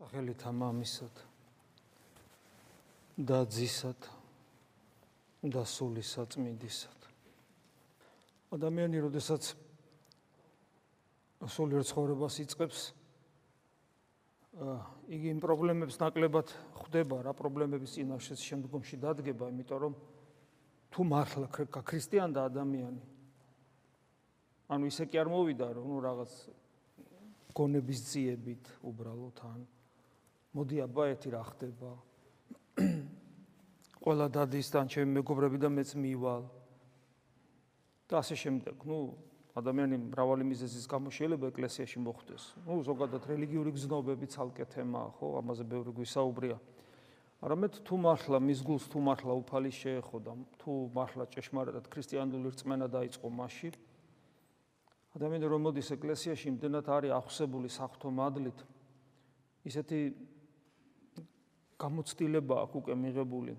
სახელით ამამისად და ძისად და სული საწმინდისად. ადამიანი როდესაც სულიერ ცხოვრებას იწყებს იგი იმ პრობლემებს ნაკლებად ხვდება რა პრობლემების წინაშე შემდგომში დადგება იმიტომ რომ თუ მართლა ქრისტიან და ადამიანი ანუ ისე კი არ მოვიდა რომ ნუ რაღაც გონების ძიებით უბრალოდ ან მოდი აბა ერთი რა ხდება. ყველა დადისთან ჩემი მეგობრები და მეც მივალ. და ასე შემდეგ. ნუ ადამიანი მრავალი მიზეზის გამო შეიძლება ეკლესიაში მოხვდეს. ნუ ზოგადად რელიგიური გზნობები ცალკე თემაა ხო? ამაზე ბევრი გვისაუბრია. არამედ თუ მართლა მის გულს თუ მართლა უფალი შეეხო და თუ მართლა ჭეშმარიტად ქრისტიანული რწმენა დაიწყო მასში. ადამიანი რომ მოდის ეკლესიაში იმდენად არის ახსებული საფრთხო მადლით. ისეთი გამოცდილება აქვს უკვე მიღებული.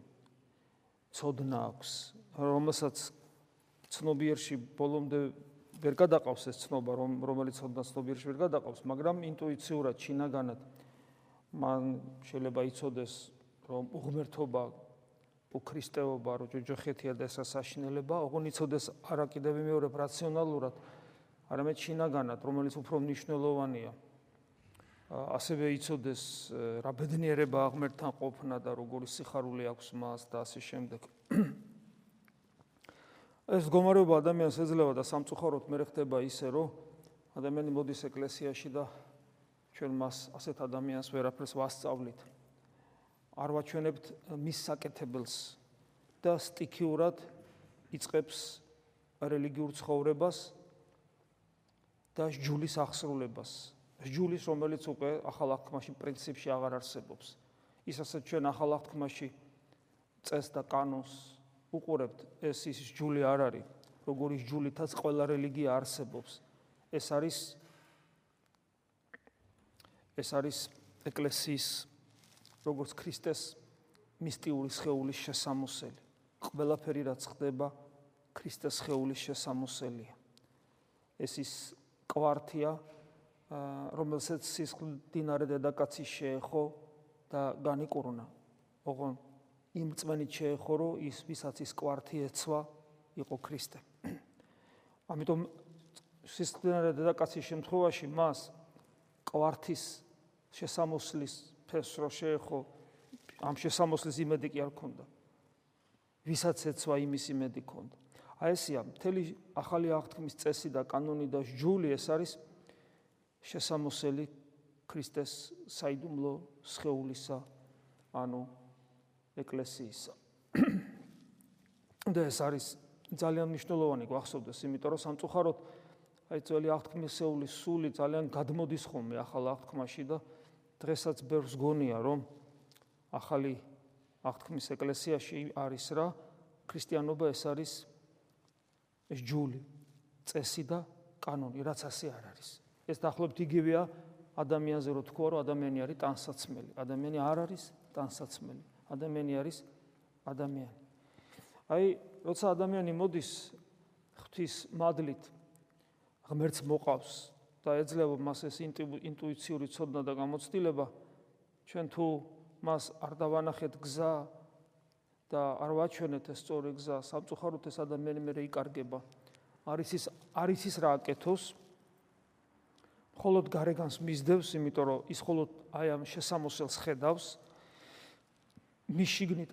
ცოდნა აქვს. რომელსაც ცნობიერში ბოლომდე ვერ გადაყავს ეს ცნობა რომ რომელიც ცოდნა ცნობიერში ვერ გადაყავს მაგრამ ინტუიციურად ჩინაგანად მან შეიძლება იცოდეს რომ უღმერთობა უქრისტეობა რო ჯოჯოხეთია და ესა საშინელება ოღონ იცოდეს არა კიდევ მეორე რაციონალურად არამედ ჩინაგანად რომელიც უფრო მნიშვნელოვანია ასევე იცოდეს რა ბედნიერება აღმერთთან ყოფნა და როგორი სიხარული აქვს მას და ასე შემდეგ. ეს გომარეობა ადამიანს ეძლევა და სამწუხაროდ მე ხდება ისე, რომ ადამიანი მოდის ეკლესიაში და ჩვენ მას ასეთ ადამიანს ვერაფერს ვასწავლით. არ ვაჩვენებთ მის საკეთებელს და სტიქიურად იწებს რელიგიურ ცხოვრებას და ჯულის აღსრულებას. ჯულის რომელიც უკვე ახალ აღთქმაში პრინციპში აღარ არსებობს. ის ასე ჩვენ ახალ აღთქმაში წეს და კანონს უყურებთ, ეს ის ჯული არ არის, როგორი ჯულითაც ყველა რელიგია არსებობს. ეს არის ეს არის ეკლესიის როგორც ქრისტეს მისტიური სხეულის შესამოსელი. ყველაფერი რაც ხდება ქრისტეს სხეულის შესამოსელია. ეს ის კვართია რომელსაც სისხლდინარე დედაკაცი შეეხო და განიკურნა. ოღონ იმ წმენით შეეხო, რომ ის ვისაც ის კვართი ეცვა, იყო ქრისტე. ამიტომ სისხლდინარე დედაკაცის შემთხვევაში მას კვართის შესამოსლის ფეს რო შეეხო, ამ შესამოსლის იმედი კი არ ქონდა. ვისაც ეცვა იმის იმედი ქონდა. აი ესია, მთელი ახალი აღთქმის წესი და კანონი და ჯული ეს არის შესამოსელი ქრისტეს საიდუმლო სხეულისა ანუ ეკლესიისა. და ეს არის ძალიან მნიშვნელოვანი გვახსოვდეს იმიტომ რომ სამწუხაროდ აი ძველი აღთქმისეული სული ძალიან გადმოდის ხოლმე ახალ აღთქმაში და დღესაც ბევრს გონია რომ ახალი აღთქმის ეკლესიაში არის რა ქრისტიანობა ეს არის ეს ჯული წესი და კანონი რაც ასე არ არის ეს დაახლოებით იგივეა ადამიანზე რო თქვა რომ ადამიანი არის ტანსაცმელი. ადამიანი არ არის ტანსაცმელი. ადამიანი არის ადამიანი. აი როცა ადამიანი მოდის ღვთის მადლით ღმერთს მოყავს და ეძლევა მას ეს ინტუიციური ცოდნა და გამოცდილება ჩვენ თუ მას არ დავანახეთ გზა და არ ვაჩვენეთ ეს სწორი გზა სამწუხაროდ ეს ადამიანი მე რეიკარგება არის ის არის ის რა აკეთოს მხოლოდ გარეგანს მისდევს, იმიტომ რომ ის მხოლოდ აი ამ შესამოსელს ხედავს. მის შიგნით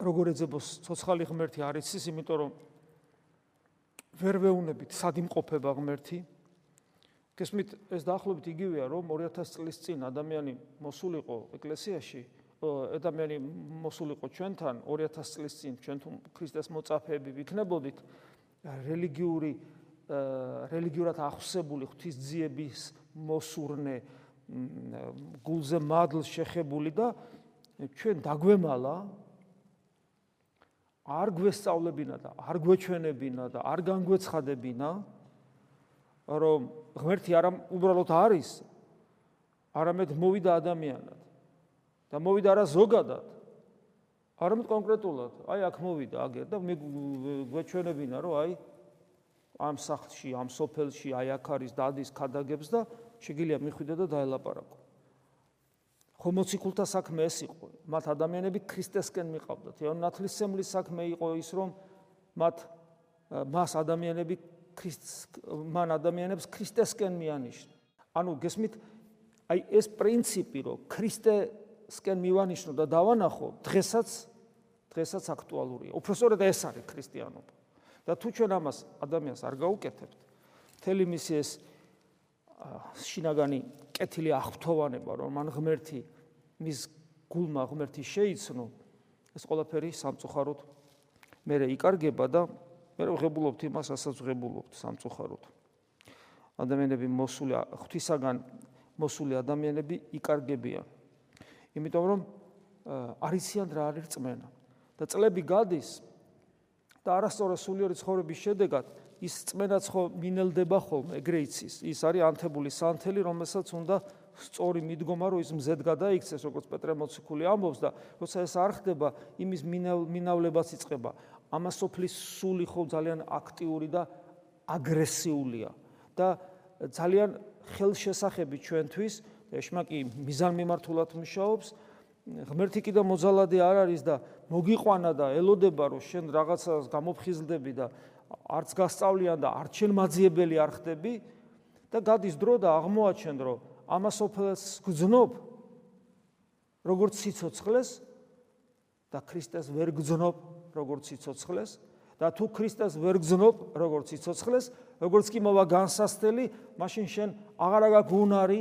როგორ ეძებოს ცოცხალი ღმერთი არ იცის, იმიტომ რომ ვერ ვეუნებით სად იმყოფება ღმერთი. გესმით, ეს დაახლოებით იგივეა, რომ 2000 წლის წინ ადამიანი მოსულიყო ეკლესიაში, ადამიანი მოსულიყო ჩვენთან 2000 წლის წინ, ჩვენ თუ ქრისტეს მოწაფეები ვიქნებოდით, რელიგიური რელიგიურად ახსებული ღვთისძიების მოსურნე გულზე მადლ შეხებული და ჩვენ დაგვემალა არ გვესწავლებინა და არ გვეჩვენებინა და არ განგვეცხადებინა რომ ღმერთი არა უბრალოდ არის არამედ მოვიდა ადამიანად და მოვიდა არა ზოგადად. არამედ კონკრეტულად აი აქ მოვიდა აგერ და მე გვეჩვენებინა რომ აი ამ სახლში, ამ სოფელში აი აქ არის დადის ქადაგებს და შეგიძლია მიხვიდე და დაელაპარაკო. ხო მოციქულთა საქმე ეს იყო? მათ ადამიანები ქრისტესკენ მიყავდათ. იონ ნათლისმცემლის საქმე იყო ის რომ მათ მას ადამიანები ქრისტ მან ადამიანებს ქრისტესკენ მიანიშნა ანუ გესმით აი ეს პრინციპი რომ ქრისტესკენ მივანიშნო და დავანახო დღესაც დღესაც აქტუალურია უბრალოდ ეს არის ქრისტიანობა და თუ ჩვენ ამას ადამიანს არ გაუკეთებთ მთელი მისი ეს შინაგანი კეთილი აღფრთოვანება რომ მან ღმერთი მის გულმა ღმერთი შეიცნო ეს ყველაფერი სამწუხაროდ მე იკარგება და მე ვღებულობთ იმას ასაც ვღებულობთ სამწუხაროდ. ადამიანები მოსული ღვთისაგან მოსული ადამიანები იკარგებიან. იმიტომ რომ არიციან რა არის წმენა და წლები გადის და არასწორად სულიერი ცხოვრების შედეგად ის წმენაც ხო მინელდება ხოლმე ეგრე იცის ის არის ანთებული სანთელი რომელსაც უნდა სწორი მიდგომა რომ ის მზედ გადაიქცეს როგორც პეტრე მოციქული ამბობს და როცა ეს არ ხდება იმის მინავლებაც იწება. ამასოფლის სული ხო ძალიან აქტიური და აგრესიულია. და ძალიან ხელშესახები ჩვენთვის ეშმაკი მიზან მიმართულად მუშაობს ღმერთი კიდე მოძალადი არ არის და მოგიყვანა და ელოდება რომ შენ რაღაცას გამოფხიზლდები და არც გასწავლიან და არც შენ მაძიებელი არ ხდები და გადის დრო და აღმოაჩენ რომ ამასოფლს გძნობ როგორც სიცოცხლეს და ქრისტეს ვერ გძნობ როგორც სიცოცხლეს და თუ ქრისტეს ვერ გძნობ როგორც სიცოცხლეს როგორც კი მოვა განსასწრელი მაშინ შენ აღარა გაგუნარი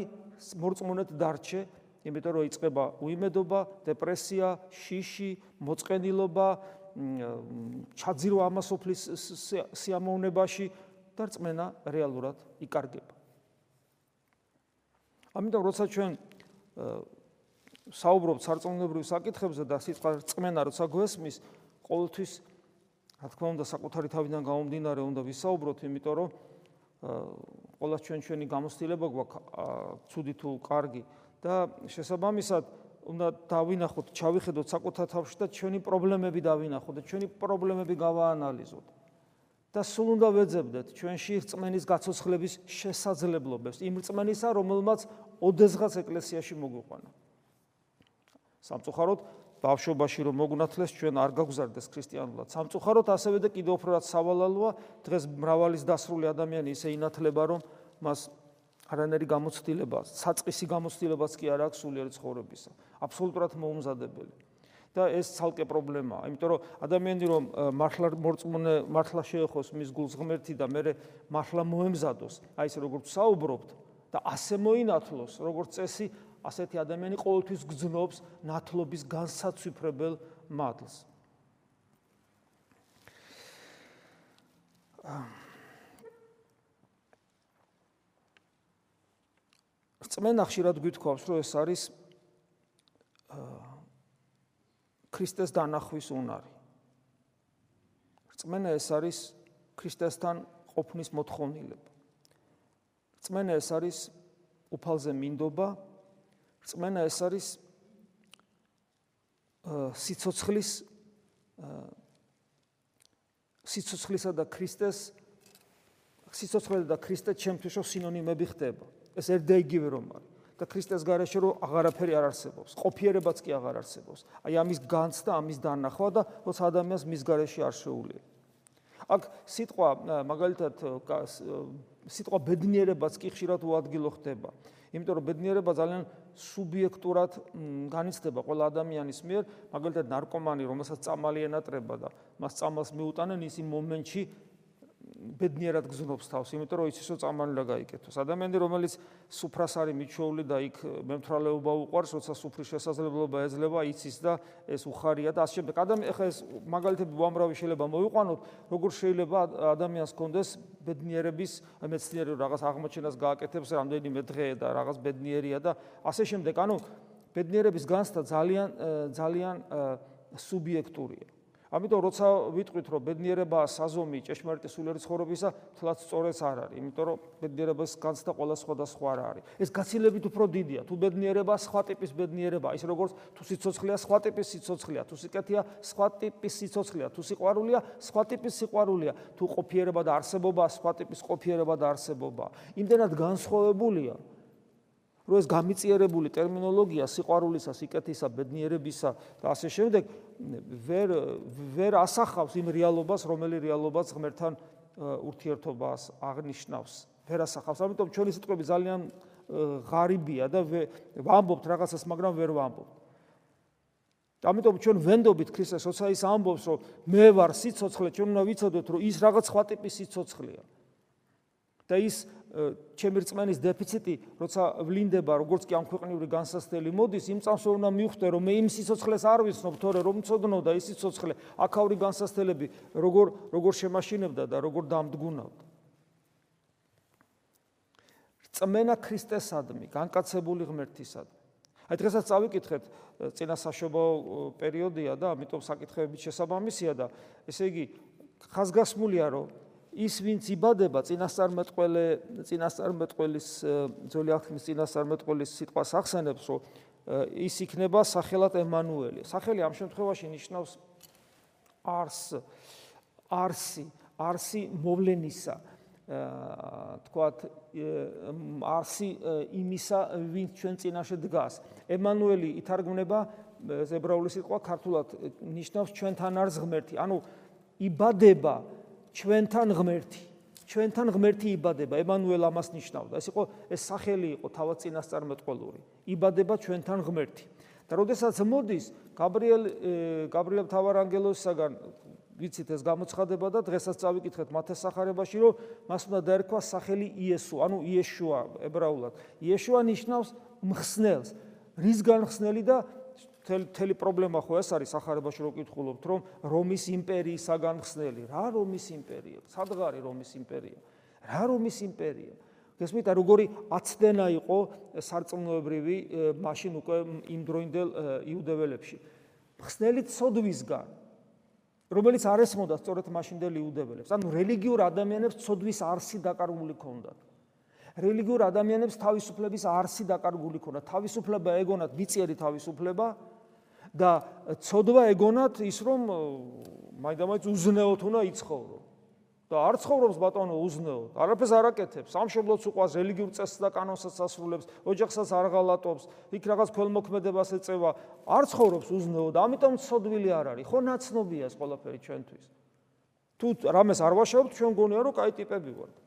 მორწმუნეთ დარჩე იმიტომ რომ იწება უიმედობა, დეპრესია, შიში, მოწყენილობა, ჩაძირო ამასოფლის სიამოვნებაში და რწმენა რეალურად იკარგება. ამიტომ როცა ჩვენ საუბრობთ სარწმუნოებრივ საკითხებზე და სიტყვა რწმენა როცა გვესმის, ყოველთვის რა თქმა უნდა საკუთარი თავიდან გამომდინარე უნდა ვისაუბროთ, იმიტომ რომ ყველა ჩვენ ჩვენი გამოცდილება გვაქვს ცუდი თუ კარგი და შესაბამისად უნდა დავინახოთ, ჩავიხედოთ საკუთარ თავში და ჩვენი პრობლემები დავინახოთ და ჩვენი პრობლემები გავაანალიზოთ. და სულ უნდა ვეძებდეთ ჩვენში რწმენის გაცოცხლების შესაძლებლობებს, იმ რწმენისა, რომელმაც ოდესღაც ეკლესიაში მოგვიყვანა. სამწუხაროდ, ბავშვობაში რომ მოგნათლეს ჩვენ არ გაგზარდეს ქრისტიანულად. სამწუხაროდ ასევე და კიდევ უფრო რაც სავალალოა, დღეს მრავალის დასრული ადამიანი ისე ინათლება, რომ მას არანერი გამოცდილება, საწყისი გამოცდილებაც კი არ აქვს სულიერ ცხოვრებისა. აბსოლუტურად მოუმზადებელი. და ეს ცალკე პრობლემაა, იმიტომ რომ ადამიანი რომ მართლა მორწმუნე მართლა შეეხოს მის გულს ღმერთი და მე მართლა მოემზადოს, აი ეს როგორც საუბრობთ და ასე მოინათლოს, როგორც წესი, ასეთი ადამიანი ყოველთვის გძნობს ნათლობის განსაცვიფრებელ მადლს. აა რწმენა ხშირად გვითხოვს, რომ ეს არის ქრისტეს დანახვის უნარი. რწმენა ეს არის ქრისტესთან ყოფნის მოთხოვნილება. რწმენა ეს არის უფალზე მინდობა. რწმენა ეს არის სიცოცხლის სიცოცხლისა და ქრისტეს სიცოცხლე და ქრისტე ჩემთვის სინონიმები ხდება. ეს ერთ და იგივე რომ არის. და ქრისტეს გარეშე რომ აღარაფერი არ არსებობს. ყოფიერებაც კი აღარ არსებობს. აი ამის განცდა ამის დანახვა და როცა ადამიანს მის გარეშე არ შეუძლია აქ სიტყვა მაგალითად სიტყვა ბედნიერებაც კი ხშირად უადგილო ხდება. იმიტომ რომ ბედნიერება ძალიან სუბიექტურად განიცდება ყველა ადამიანის მიერ. მაგალითად ნარკომანი რომელსაც წამალი ენატრება და მას წამალს მიუტანენ ის იმ მომენტში ბედნიერად გზნობს თავს, იმიტომ რომ იცის რომ წამალი რა გაიკეთოს. ადამიანი რომელიც სუფრას არის მიჩოული და იქ მემთრალეობა უყარს, როცა სუფრის შესაძლებლობა ეძლევა, იცის და ეს უხარია და ასე შემდეგ. ადამიანი ხა ეს მაგალითები უამრავი შეიძლება მოიყვანოთ, როგორ შეიძლება ადამიანს კონდეს ბედნიერების მეცნიერი რაღაც აღმოჩენას გააკეთებს რამდენიმე დღე და რაღაც ბედნიერია და ასე შემდეგ. ანუ ბედნიერების განცდა ძალიან ძალიან სუბიექტურია. ამიტომ როცა ვიტყვით რომ ბედნიერება საზომი ჭეშმარიტი სულიერი ცხოვრებისა თლაც სწორიც არ არის იმიტომ რომ ბედნიერების განცდა ყველა სხვადასხვა არ არის. ეს გაცილებით უფრო დიდია. თუ ბედნიერება სხვა ტიპის ბედნიერება ის როგორც თუ სიცოცხლეა სხვა ტიპის სიცოცხლეა. თუ სიკეთეა სხვა ტიპის სიცოცხლეა. თუ სიყვარულია სხვა ტიპის სიყვარულია. თუ ყოფიერება და არსებობა სხვა ტიპის ყოფიერება და არსებობა. იმდენად განსხვავებულია რომ ეს გამიწიერებული ტერმინოლოგია სიყვარულისა, სიკეთისა, ბედნიერებისა და ასე შემდეგ ვერ ვერ ასახავს იმ რეალობას, რომელი რეალობაც ღმერთთან ურთიერთობას აღნიშნავს. ვერ ასახავს. ამიტომ ჩვენი სიტყვები ძალიან ღარიბია და ვამბობთ რაღაცას, მაგრამ ვერ ვამბობთ. ამიტომ ჩვენ ვენდობით ქრისტეს, როცა ის ამბობს, რომ მე ვარ სიცოცხლე, ჩვენ უნდა ვიცოდოთ, რომ ის რაღაც სხვა ტიპის სიცოცხლეა. და ის ჩემი რწმენის დეფიციტი, როცა ვლინდება, როგორც კი ამ ქვეყნიური განსასწრელი მოდის, იმ წამს უნდა მივხვდე, რომ მე იმ სიცოცხლეს არ ვიცნობ, თორე რომ წოდნო და ის სიცოცხლე, აქაური განსასწრელები, როგორ როგორ შემაშინებდა და როგორ დამდგუნავდა. რწმენა ქრისტესადმი, განკაცებული ღმერთისადმი. აი დღესაც წავიკითხეთ წინასაშობო პერიოდია და ამიტომ საკითხებიც შესაბამისია და ესე იგი ხაზგასმულია რომ ის ვინც იბადება წინასწარმეტყველე წინასწარმეტყველის ძველი აღთქმის წინასწარმეტყველის სიტყვას ახსენებს რომ ის იქნება სახელად ემანუელი. სახელი ამ შემთხვევაში ნიშნავს არს არსი, არსი მოვლენისა. თქვათ არსი იმისა, ვინც ჩვენ წინაშე დგას. ემანუელი ითარგმნება ებრაული სიტყვა ქართულად ნიშნავს ჩვენთან არის ღმერთი. ანუ იბადება ჩვენთან ღმერთი. ჩვენთან ღმერთი იბადება. ემანუელ ამას ნიშნავდა. ეს იყო ეს სახელი იყო თავად წინასწარმეტყველური იბადება ჩვენთან ღმერთი. და როდესაც მოდის გაბრიელ გაბრიელ თავარანგელოსაგან ვიცით ეს გამოცხადება და დღესაც წავიკითხეთ მათეს სახარებაში რომ მას უნდა დაერქვა სახელი იესო ანუ იეშუა ებრაულად. იეშუა ნიშნავს მხსნელს რისგან მხსნელი და თელი პრობლემა ხო ეს არის ახარებაში რო კითხულობთ რომ რომის იმპერიისაგან ხსნელი? რა რომის იმპერია სადღარი რომის იმპერია რა რომის იმპერია გესმით? როგორი აცდენა იყო სარწმუნოებრივი მაშინ უკვე იმ დროინდელ იუდეველებში? ხსნელი ცოდვისგან რომელიც არ ესმოდა სწორედ მაშინდელ იუდეველებს. ანუ რელიგიურ ადამიანებს ცოდვის არსი დაკარგული ქონდათ რელიგიურ ადამიანებს თავისუფლების არსი დაკარგული ქონდათ თავისუფლება ეგონათ ვიწიერი თავისუფლება და ცოდვა ეგონათ ის რომ მაინდამაინც უზნეოთ უნდა იცხოვრო. და არ ცხოვრობს ბატონო უზნეოდ. არაფერს არ აკეთებს. სამშობლოც უყვას რელიგიურ წესს და კანონსაც ასრულებს. ოჯახსაც არ ღალატობს. იქ რაღაც ქველმოქმედებას ეწევა. არ ცხოვრობს უზნეოდ. ამიტომ ცოდვილი არ არის. ხო ნაცნობია ეს ყველაფერი ჩვენთვის. თუ რამეს არ ვაშავთ ჩვენ გონია რომ კაი ტიპები ვართ.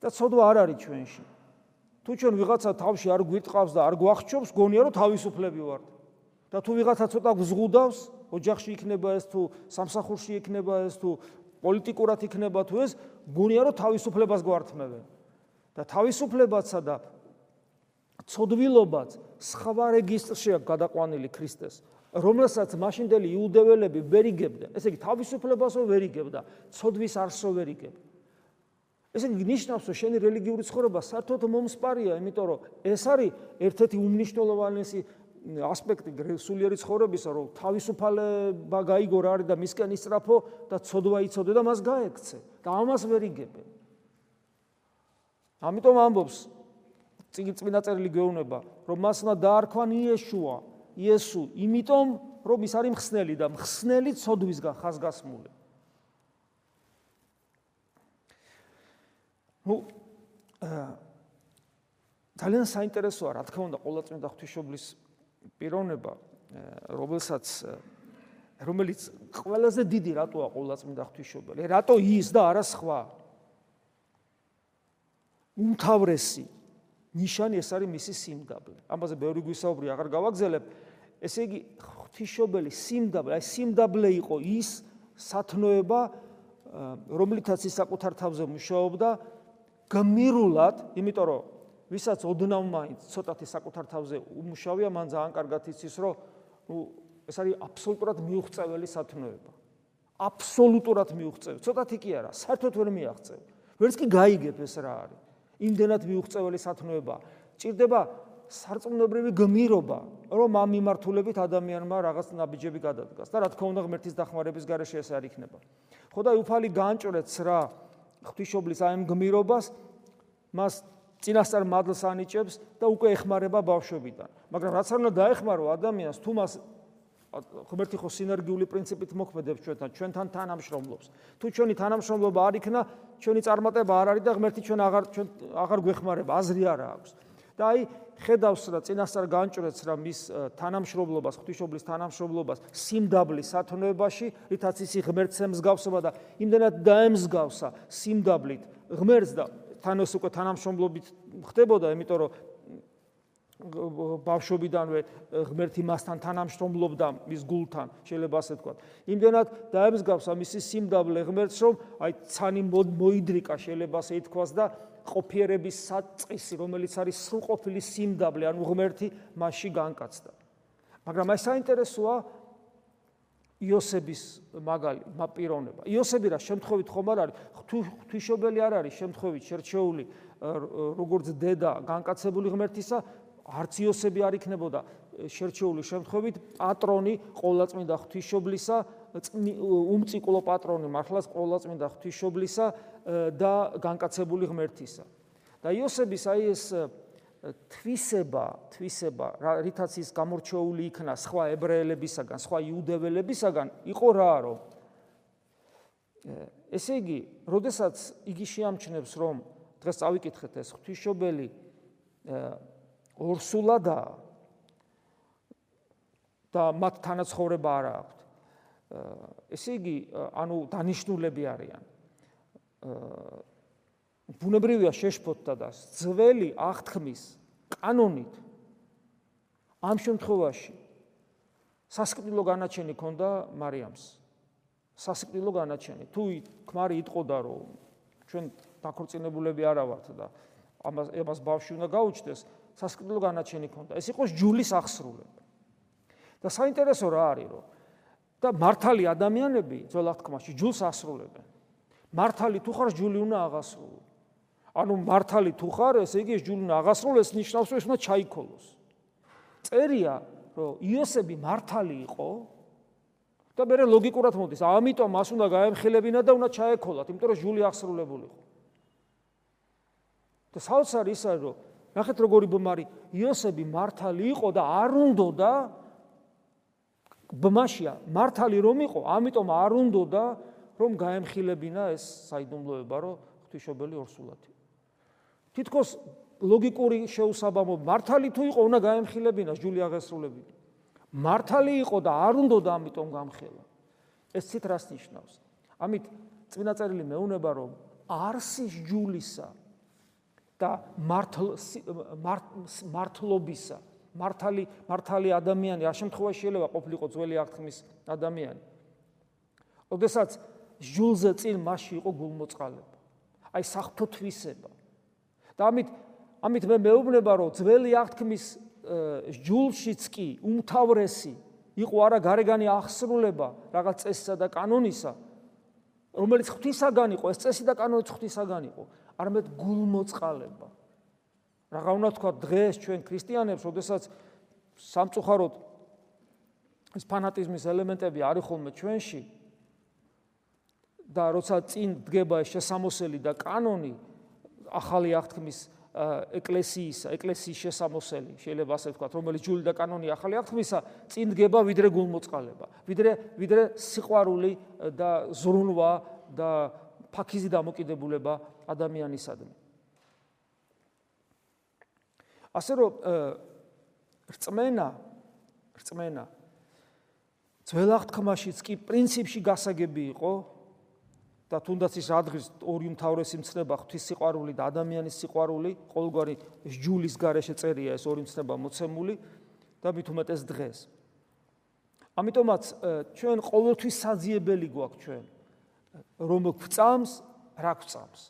და ცოდვა არ არის ჩვენში. თუ ჩვენ ვიღაცა თავში არ გვიტყავს და არ გვახჩობს გონია რომ თავისუფლები ვართ და თუ ვიღაცა ცოტა გზღუდავს, ოჯახში იქნება ეს თუ სამსახურში იქნება ეს თუ პოლიტიკურად იქნება თუ ეს, გუნია რომ თავისუფლებას გვართმევენ. და თავისუფლებაცა და ცოდვილობაც სხვა რეგისტრში აქვს გადაყვანილი ქრისტეს, რომელსაც მაშინდელი იუდეველები ვერიგებდნენ. ესე იგი თავისუფლებასო ვერიგებდა, ცოდვის არსო ვერიგებდა. ესე იგი ნიშნავს, რომ შენი რელიგიური ცხოვრება საერთოდ მომსპარია, იმიტომ რომ ეს არის ერთ-ერთი უმნიშვნელოვანესი ასპექტი სულიერი ცხოვრებისა, რომ თავისუფალება გაიგო რა არის და მისკენ ისწრაფო და ცოდვა იცოდე და მას გაექცე და ამას ვერ იგებენ. ამიტომ ამბობს წინა წერილი გეუბნება, რომ მას უნდა დაარქვან იეშუა, იესუ, იმიტომ რომ ის არის მხსნელი და მხსნელი ცოდვისგან ხაზგასმული. ნუ ძალიან საინტერესოა, რა თქმა უნდა, ყოველწმინდა ღვთისმშობლის პიროვნება რომელსაც რომელიც ყველაზე დიდი რატოა ყოვლადწმინდა ღვთისმშობელი რატო ის და არა სხვა? უმთავრესი ნიშანი ეს არის მისი სიმდაბლე ამაზე ბევრი გვისაუბრი აღარ გავაგზელებ. ესე იგი ღვთისმშობელი სიმდაბლე აი სიმდაბლე იყო ის სათნოება რომლითაც ის საკუთარ თავზე მუშაობდა. გმირულად იმიტომ რომ ვისაც ოდნავ მაინც ცოტათი საკუთარ თავზე უმუშავია, მან ძალიან კარგად იცის, რომ ნუ ეს არის აბსოლუტურად მიუღწეველი სათნოება. აბსოლუტურად მიუღწეველი. ცოტათი კი არა, საერთოდ ვერ მიაღწევ. ვერც კი გაიგებ ეს რა არის. იმდენად მიუღწეველი სათნოება. ჭირდება სარწმუნოებრივი გმირობა, რომ ამ მიმართულებით ადამიანმა რაღაც ნაბიჯები გადადგას. და რა თქმა უნდა, ღმერთის დახმარების გარეშე ეს არ იქნება. ხო და უფალი განჭრեց რა ღვთისმშობლის აი ამ გმირობას, მას წინასწარ მადლს ანიჭებს და უკვე ეხმარება ბავშვობიდან. მაგრამ რაც არ უნდა დაეხმარო ადამიანს, თუ მას ღმერთი ხო სინერგიული პრინციპით მოქმედებს ჩვენთან, ჩვენთან თანამშრომლობს. თუ ჩვენი თანამშრომლობა არ იქნა, ჩვენი წარმატება არ არის და ღმერთი ჩვენ აღარ ჩვენ აღარ გვეხმარება, აზრი არ აქვს. და აი ხედავს რა წინასწარ განჭრეთს რა მის თანამშრომლობას, ღვთისმშობლის თანამშრომლობას სიმდაბლის სათნოებაში, რითაც ისი ღმერთს ემსგავსება და იმდენად დაემსგავსა სიმდაბლით ღმერთს და თანოს უკვე თანამშრომლობით ხდებოდა, იმიტომ რომ ბავშვობიდანვე ღმერთი მასთან თანამშრომლობდა მის გულთან, შეიძლება ასე ვთქვა. იმდენად დაემსგავსა მისი სიმდაბლე ღმერთს, რომ აი ცანი მოიდრიკა შეიძლება ასე ითქვას და ყოფიერების საწყისი, რომელიც არის სრულყოფილი სიმდაბლე, ანუ ღმერთი მასში განკაცდა. მაგრამ აი საინტერესოა იოსების მაგალი, მაპირონება. იოსები რა შემთხვევით ხომ არ არის? ღვთისმშობელი არ არის შემთხვევით შერჩეული როგორც დედა განკაცებული ღმერთისა, არც იოსები არ იქნებოდა შერჩეული შემთხვევით პატრონი ყოვლადწმინდა ღვთისმშობლისა, უმწიკლო პატრონი მართლაც ყოვლადწმინდა ღვთისმშობლისა და განკაცებული ღმერთისა. და იოსების აი ეს თვისება, თვისება, რითაც ის გამორჩეული იქნა სხვა ებრაელებისაგან, სხვა იუდეველებისაგან, იყო რა, რომ ესე იგი, როდესაც იგი შეამჩნევს, რომ დღეს წავიკითხეთ ეს ღვთისმშობელი ორსულადაა და მათ თანაცხოვრება არ აქვთ. ესე იგი, ანუ დანიშნულები არიან. ბუნებრივია შეშფოთდა და ძველი აღთქმის კანონით ამ შემთხვევაში სასკრილო განაჩენი ქონდა მარიამს. სასკრილო განაჩენი. თუ ქმარი იტყოდა რომ ჩვენ დაქორწინებულები არა ვართ და ამას ამას ბავშვი უნდა გაუჩნდეს, სასკრილო განაჩენი ქონდა. ეს იყო ჯულის აღსრულება. და საინტერესო რა არის, რომ და მართალი ადამიანები ძველ აღთქმაში ჯულს ასრულებენ. მართალი თუ ხარ ჯული უნდა აღასრულო. ანუ მართალი თუ ხარ, ესე იგი ეს ჯული უნდა აღასრულოს, ნიშნავს რომ ეს უნდა ჩაიქოლოს. წერია, რომ იოსები მართალი იყო და მე ლოგიკურად მოდის, ამიტომ მას უნდა გაემხილებინა და უნდა ჩაეკოლათ, იმიტომ რომ ჯული აღსრულებული იყო. და საოცარი ისაა, რომ ნახეთ როგორი ბმარი იოსები მართალი იყო და არ უნდოდა ბმაშია მართალი რომ იყო ამიტომ არ უნდოდა რომ გაემხილებინა ეს საიდუმლოება რომ ღვთისმშობელი ორსულათი თითქოს ლოგიკური შეუსაბამო მართალი თუ იყო უნდა გაემხილებინა ჯული აღესრულებინა მართალი იყო და არ უნდოდა ამიტომ გამხელა ეს ცით რას ნიშნავს ამით წინა წერილი მეუნება რომ არსის ჯულისა და მართლ მართლობისა მართალი მართალი ადამიანი არ შემთხვევაში შეიძლება ყოფილიყო ძველი აღთქმის ადამიანი. ოდესაც ჟულზე წინ მასში იყო გულმოწყალება. აი საფრთხო თვისება. და ამით ამით მე მეუბნება რომ ძველი აღთქმის ჟულშიც კი უმთავრესი იყო არა გარეგანი აღსრულება რაღაც წესისა და კანონისა რომელიც ღვთისაგან იყო ეს წესი და კანონი ღვთისაგან იყო არამედ გულმოწყალება. რაღა უნდა თქვა დღეს ჩვენ ქრისტიანებს, ოდესაც სამწუხაროდ ეს ფანატიზმის ელემენტები არის ხოლმე ჩვენში და როცა წინ დგება შესამოსელი და კანონი ახალი აღთქმის ეკლესიის ეკლესიის შესამოსელი შეიძლება ასე ვთქვათ რომელიც ჯული და კანონი ახალი აღთქმისა წინ დგება ვიდრე გულმოწყალება ვიდრე ვიდრე სიყვარული და ზრუნვა და ფაქიზი დამოკიდებულება ადამიანისადმი. ასე რომ რწმენა რწმენა ძველ აღთქმაშიც კი პრინციპში გასაგები იყო და თუნდაც ის ადგის ორი მთავრესი მცნება ღვთის სიყვარული და ადამიანის სიყვარული ყოველგვარი ჯულის გარეშე წერია ეს ორი მცნება მოცემული და მით უმეტეს დღეს. ამიტომაც ჩვენ ყოველთვის საძიებელი გვაქვს ჩვენ რომ გვწამს, რა გვწამს.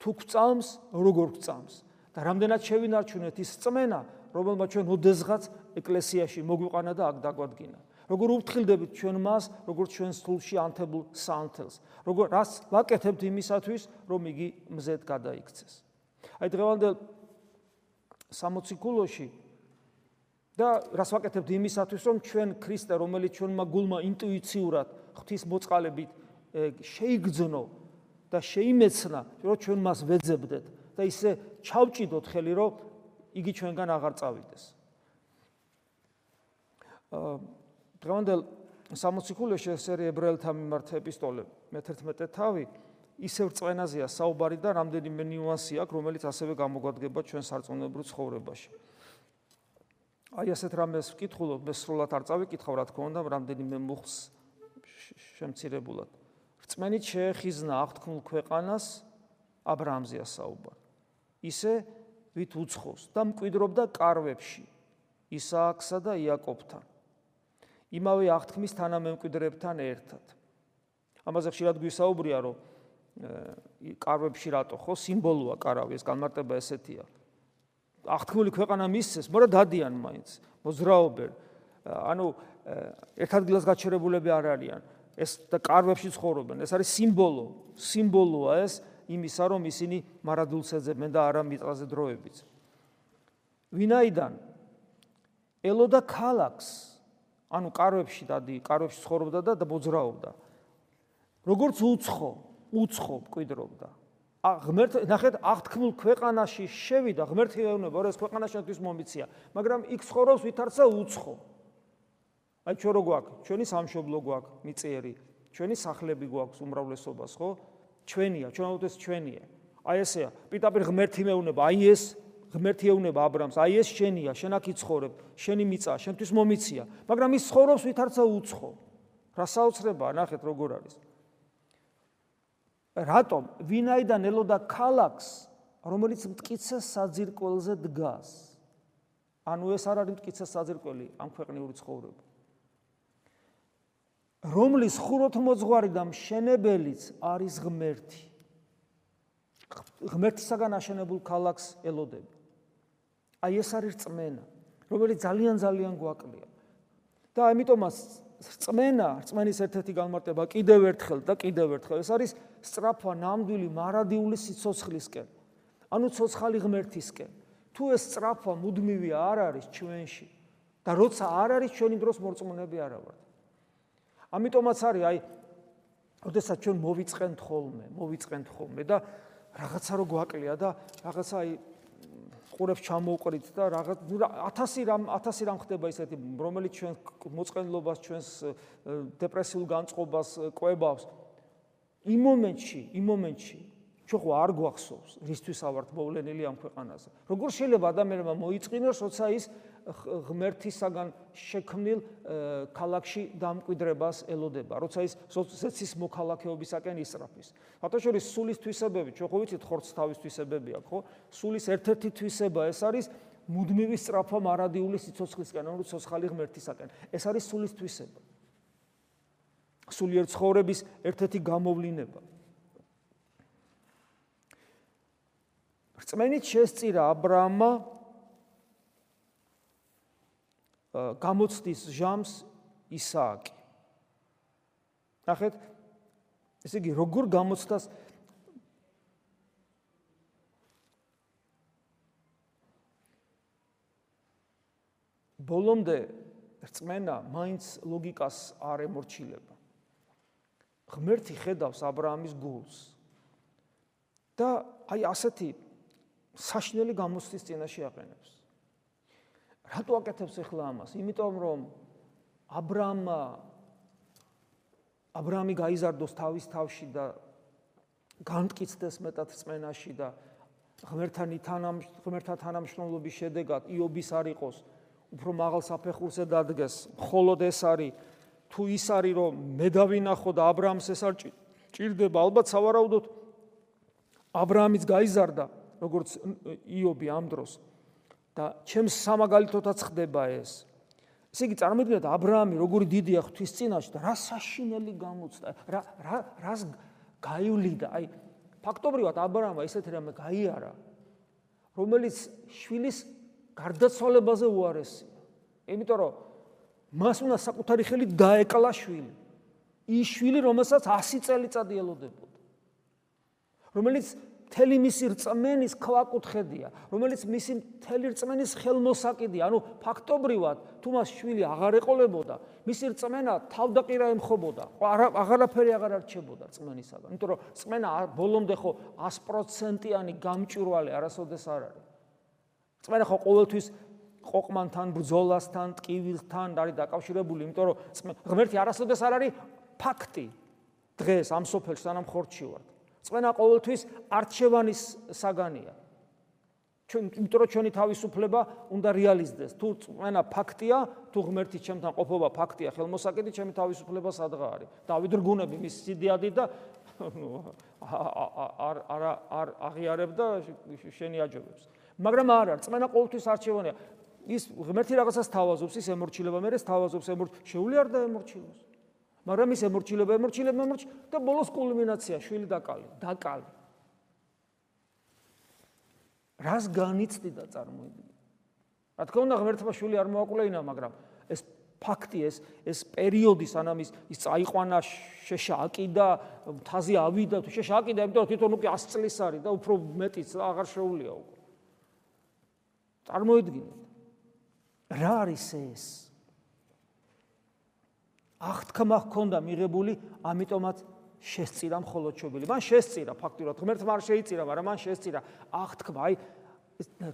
თუ გვწამს, როგორ გვწამს და რამდენად შევინარჩუნეთ ის წმენა, რომელმა ჩვენ ოდესღაც ეკლესიაში მოგვიყანა და აქ დაგვადგინა. როგორ უფრთხილდებით ჩვენ მას, როგორც ჩვენ სულში ანთებულ საანთელს. როგორ რას ვაკეთებთ იმისათვის, რომ იგი მზედ გადაიქცეს. აი დღევანდელ 60 კულოში და რას ვაკეთებთ იმისათვის, რომ ჩვენ ქრისტე, რომელიც ჩვენმა გულმა ინტუიციურად ღვთის მოწყალებით შეიგძნო და შეიმეცნა, რომ ჩვენ მას ვეძებდეთ და ისე ჩავჭიდოთ ხელი, რომ იგი ჩვენგან აღარ წავიდეს. აა დღევანდელ 60 ქულეში ეს ერი ებრაელთა მიმართ ეპისტოლე მე-11 თავი ისევ წვენაზეა საუბარი და რამდენიმე ნიუანსი აქვს, რომელიც ასევე გამოგვადგება ჩვენ სარწმუნოებრივ ცხოვრებაში. აი ასეთ რამეს ვკითხულობ, მე სრულად არ წავიკითხავ, რა თქმა უნდა, რამდენიმე მუხს შემცირებულად. რწმენით შეეხიზნა აღთქმულ ქვეყანას ა ブラ ამზეა საუბარი. ისე ვით უცხოს და მკვიდრობდა კარვებში ისააკსა და იაკობთან. იმავე აღთქმის თანამემკვიდრებთან ერთად. ამაზე ხშირად გვისაუბრია, რომ კარვებში რატო ხო სიმბოლოა კარავი ეს განმარტება ესეთია. აღთქმული ქვეყანა მისცეს, მაგრამ დადიან მაინც, მოძრაობენ. ანუ ერთ ადგილას გაჩერებულები არ არიან. ეს და კარვებში ცხოვრობენ. ეს არის სიმბოლო, სიმბოლოა ეს იმისა, რომ ისინი მარადულს ეძებენ და არა მიწაზე დროებით. ვინაიდან ელოდა ქალაქს, ანუ კარვებში დადი, კარვებში ცხოვრობდა და მოძრაობდა. როგორც უცხო, უცხო მკვიდრობდა. ღმერთ ნახეთ აღთქმულ ქვეყანაში შევიდა ღმერთი ეუბნება რომ ეს ქვეყანა შენთვის მომიცია მაგრამ იქ ცხოვრობს ვითარცა უცხო. აი ჩვენ რო გვაქვს? ჩვენი სამშობლო გვაქვს მიწიერი. ჩვენი სახლები გვაქვს უმრავლესობას ხო? ჩვენია ჩვენოთ ეს ჩვენია. აი ესეა. პიტაპირ ღმერთი მეუბნება. აი ეს ღმერთი ეუნება აბრამს, აი ეს შენია, შენ აქ იცხოვრებ, შენი მიწა, შენთვის მომიცია, მაგრამ ის ცხოვრობს ვითარცა უცხო. რა საოცრებაა, ნახეთ როგორ არის. რატომ ვინაიდან ელოდა ქალაქს, რომელიც მткиცე საძირკველზე დგას? ანუ ეს არ არის მткиცე საძირკველი, ამ ქვეყნიური ცხოვრება. რომლის ხუროთმოძღვარი და მშენებელიც არის ღმერთი. ღმერთისაგან აშენებულ ქალაქს ელოდები. აი ეს არის წმენა რომელიც ძალიან ძალიან გვაკლია და ამიტომაც რწმენა, რწმენის ერთ-ერთი განმარტება კიდევ ერთხელ და კიდევ ერთხელ ეს არის სწრაფვა ნამდვილი მარადიული სიცოცხლისკენ. ანუ ცოცხალი ღმერთისკენ. თუ ეს სწრაფვა მუდმივი არ არის ჩვენში და როცა არ არის ჩვენი დროს მორწმუნეები არა ვართ. ამიტომაც არის აი ოდესაც ჩვენ მოვიწყენთ ხოლმე, მოვიწყენთ ხოლმე და რაღაცა რო გვაკლია და რაღაცა აი ყურებს ჩამოუყრით და რაღაც 1000 რამ 1000 რამ ხდება ისეთი რომელიც ჩვენ მოწყენლობას ჩვენს დეპრესიულ განწყობას ყვებავს იმ მომენტში იმ მომენტში ჩვენ ხო არ გვახსოვს რისთვის ავართ მოვლენილი ამ ქვეყანაზე. როგორ შეიძლება ადამიანმა მოიწყინოს როცა ის ღმერთისაგან შექმნილ ქალაქში დამკვიდრებას ელოდება, როცა ის სოციის მოქალაქეობისაკენ ისრაფის. ფათაშორის სულის თვისებები, ჩვენ ხო ვიცით ხორცს თავის თვისებები აქვს, ხო? სულის ერთ-ერთი თვისება ეს არის მუდმივი სწრაფა მარადიული სიცოცხლისკენ, ანუ ცოცხალი ღმერთისაკენ. ეს არის სულის თვისება. სულიერ ცხოვრების ერთ-ერთი გამოვლინება. რწმენით შესწირა ა ブラ ამა გამოცდის ჟამს ისააკი. ნახეთ, ესე იგი, როგორ გამოცდას ბოლომდე რწმენა მაინც ლოგიკას არ ემორჩილება. ღმერთი ხედავს ა ブラ ამის გულს. და აი ასეთი საშნელი გამოცდის წინაშე აყენებს. რატო აკეთებს ახლა ამას? იმიტომ რომ აბრამმა აბრამი გაიზარდოს თავის თავში და განტკიცდეს მეტად წმენაში და ღმერთთან თანამ ღმერთთან თანამშრომლობის შედეგად იობის არ იყოს უფრო მაღალ საფეხურზე დადგეს. მხოლოდ ეს არის თუ ის არის რომ მე დავინახო და აბრამს ეს არ ჭირდება, ალბათ სავარაუდოდ აბრამიც გაიზარდა როგორც იობი ამ დროს. და ჩემს სამაგალითოთაც ხდება ეს. ესე იგი წარმოიდგინეთ აბრაამი როგორი დიდია ღვთის წინაშე და რა საშინელი გამოცდა რა რა რას გაივლიდა? აი ფაქტობრივად აბრაამმა ისეთი რამე გაიარა რომელიც შვილის გარდაცვალებაზე უარესია. იმიტომ რომ მას უნდა საკუთარი ხელით დაეკლა შვილი. ის შვილი რომელსაც 100 წელიწადი ელოდებოდა. რომელიც მთელი მისი რწმენის ქვაკუთხედია, რომელიც მისი მთელი რწმენის ხელმოსაკიდია. ანუ ფაქტობრივად, თუ მას შვილი აღარ ეყოლებოდა, მისი რწმენა თავდაყირა ემხობოდა. აღარაფერი აღარ არჩებოდა რწმენისაგან. იმიტომ რომ რწმენა ბოლომდე ხო 100%-იანი გამჭვირვალე არასოდეს არ არის. რწმენა ხო ყოველთვის ყოყმანთან, ბრძოლასთან, ტკივილთან არის დაკავშირებული, იმიტომ რომ ღმერთი არასოდეს არ არის ფაქტი. დღეს ამ სოფელში სანამ ხორჩი ვართ. წმენა ყოველთვის არჩევანის საგანია. ჩვენ იმიტომ რომ ჩვენი თავისუფლება უნდა რეალიზდეს. თუ წმენა ფაქტია, თუ ღმერთი ჩემთან ყოფობა ფაქტია, ხელმოსაკიდი ჩემი თავისუფლება სადღა არის. დავიდრგუნები მის სიდიადი და არ არ არ აღიარებ და შენი აჯობებს. მაგრამ არ არის, წმენა ყოველთვის არჩევანია. ის ღმერთი რაღაცას თავაზობს, ის ემორჩილება, მე ეს თავაზობს, ემორჩ შეუძლია და ემორჩილოს. მაგრამ ის ემორჩილება, ემორჩილება, ემორჩ და ბოლოს კულმინაცია, შვილი დაკალი, დაკალი. რას განიცდი და წარმოიდგინე. რა თქმა უნდა, ღმერთმა შვილი არ მოაკვლეინა, მაგრამ ეს ფაქტი ეს ეს პერიოდი სანამ ის ის წაიყვანა შეშაკი და თაზი ავიდა თუ შეშაკი და იმიტომ თვითონ უკვე 100 წლის არის და უფრო მეტიც აღარ შეუულია უკვე. წარმოიდგინეთ. რა არის ეს? აღთქმა ჰქონდა მიღებული, ამიტომაც შესწირა მხოლოდ ჩობილი. მან შესწირა ფაქტურად, ღმერთმა არ შეიწირა, მაგრამ მან შესწირა აღთქმა. აი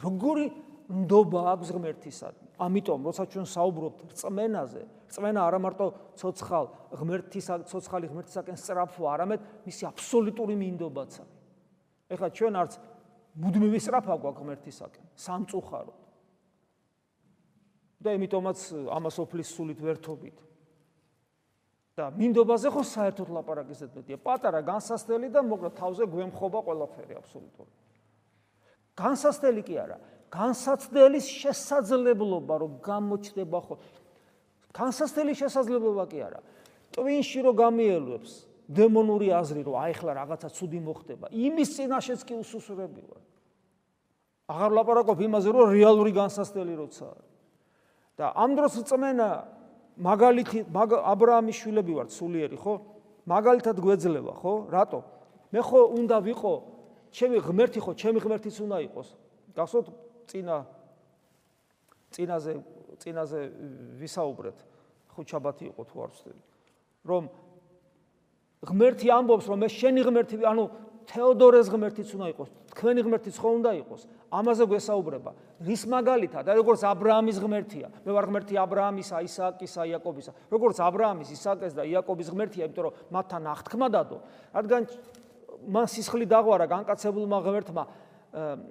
როგორი ნდობა აქვს ღმერთისადმი. ამიტომ, როცა ჩვენ საუბრობთ რწმენაზე, რწმენა არა მარტო ცოცხალ ღმერთის ცოცხალი ღმერთისაკენ სწრაფვა, არამედ მისი აბსოლუტური მინდობაც არის. ეხლა ჩვენ არც მუდმივი სწრაფვა გვაქვს ღმერთისაკენ, სამწუხაროდ. და იმიტომაც ამას ოფლის სულით ვერთობით. და მინდობაზე ხო საერთოდ ლაპარაკის ზედმეტია. პატარა განსასწრელი და მოკლედ თავზე გვემხობა ყველაფერი აბსოლუტურად. განსასწრელი კი არა, განსაცდელის შესაძლებლობა რომ გამოჩნდება ხო. განსასწრელი შესაძლებლობა კი არა. ტვინში რომ გამიელვებს დემონური აზრი რომ აი ხლა რაღაცა ცუდი მოხდება, იმის წინაშეც კი უსუსურები ვარ. აღარ ლაპარაკობ იმაზე რომ რეალური განსასწრელი როცა არის. და ამ დროს წმენა მაგალითი ა ブラ ამის შვილები ვართ სულიერი ხო? მაგალითად გვეძლება ხო? რატო? მე ხო უნდა ვიყო ჩემი ღმერთი ხო, ჩემი ღმერთიც უნდა იყოს. გახსოვთ წინა წინაზე წინაზე ვისაუბრეთ. ხუჩაბათი იყო თუ არ ვცდები. რომ ღმერთი ამბობს რომ მე შენი ღმერთი ანუ თეოდორეს ღმერთიც უნდა იყოს, თქვენი ღმერთიც ხო უნდა იყოს? ამაზე გვესაუბრება. რის მაგალითად, და როგორც აბრაამის ღმერთია. მე ვარ ღმერთი აბრაამისა, ისააკისა, იაკობისა. როგორც აბრაამის, ისააკის და იაკობის ღმერთია, იმიტომ რომ მათთან აღთქმა დადო, რადგან მან სისხლი დაღვარა განკაცებულმა ღმერთმა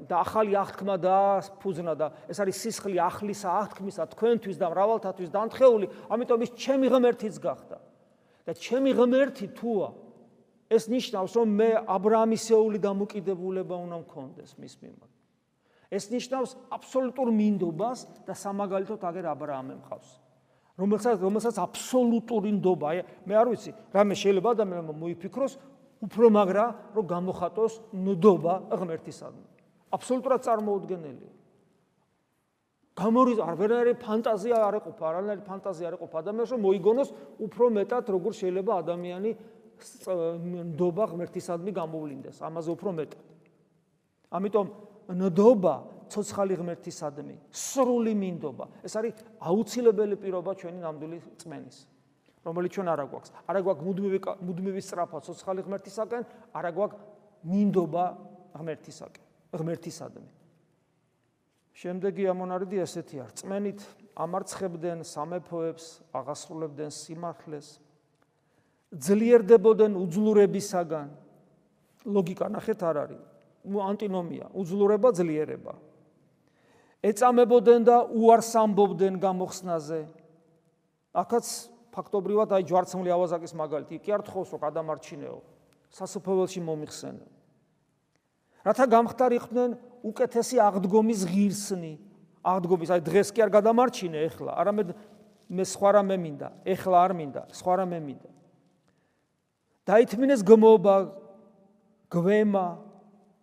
და ახალი აღთქმა დააფუძნა და ეს არის სისხლი ახლისა აღთქმისა თქვენთვის და მრავალთათვის დანთხეული, ამიტომ ის ჩემი ღმერთიც გახდა. და ჩემი ღმერთი თუა ეს ნიშნავს, რომ მე აბრაამისეული დამოკიდებულება უნდა მქონდეს მის მიმართ. ეს ნიშნავს აბსოლუტურ მინდობას და სამაგალითოდ აგერ აბრაამი მყავს. რომელსაც რომელსაც აბსოლუტური ნდობა, აი მე არ ვიცი, რამე შეიძლება ადამიანმა მოიფიქროს უფრო მაგრა, რომ გამოხატოს ნდობა ღმერთისადმი. აბსოლუტურად წარმოუდგენელია. გამორი არვერნაირი ფანტაზია არ ეყოფა, არანაირი ფანტაზია არ ეყოფა ადამიანს, რომ მოიგონოს უფრო მეტად, როგორ შეიძლება ადამიანი ნდობა ღმერთისადმი გამოვლინდეს, ამაზე უფრო მეტად. ამიტომ ნდობა ცოცხალი ღმერთისადმი, სრული მინდობა, ეს არის აუცილებელი პირობა ჩვენი ნამდვილი წმენის. რომელიც ჩვენ არა გვაქვს. არა გვაქვს მუდმივი მუდმივი სწრაფა ცოცხალი ღმერთისაკენ, არა გვაქვს მინდობა ღმერთისაკენ, ღმერთისადმი. შემდეგი ამონარიდი ესეთი არის: წმენით ამარცხებდნენ სამეფოებს, აღასრულებდნენ სიმართლეს, ძლიერდებოდნენ უძლურებისაგან. ლოგიკა ნახეთ არ არის. ანტინომია, უძლურება, ძლიერება. ეწამებოდნენ და უარს ამბობდნენ გამოხსნაზე. აქაც ფაქტობრივად აი ჯვარცმული ავაზაკის მაგალითი კი არ თხოვსო გადამარჩინეო. სასופელში მომიხსენე. რათა გამختارიყვნენ უკეთესი აღდგომის ღირსნი. აღდგომის აი დღეს კი არ გადამარჩინე ეხლა, არამედ მე სხვა რამე მინდა, ეხლა არ მინდა, სხვა რამე მინდა. დაითმინეს გმობა გვემა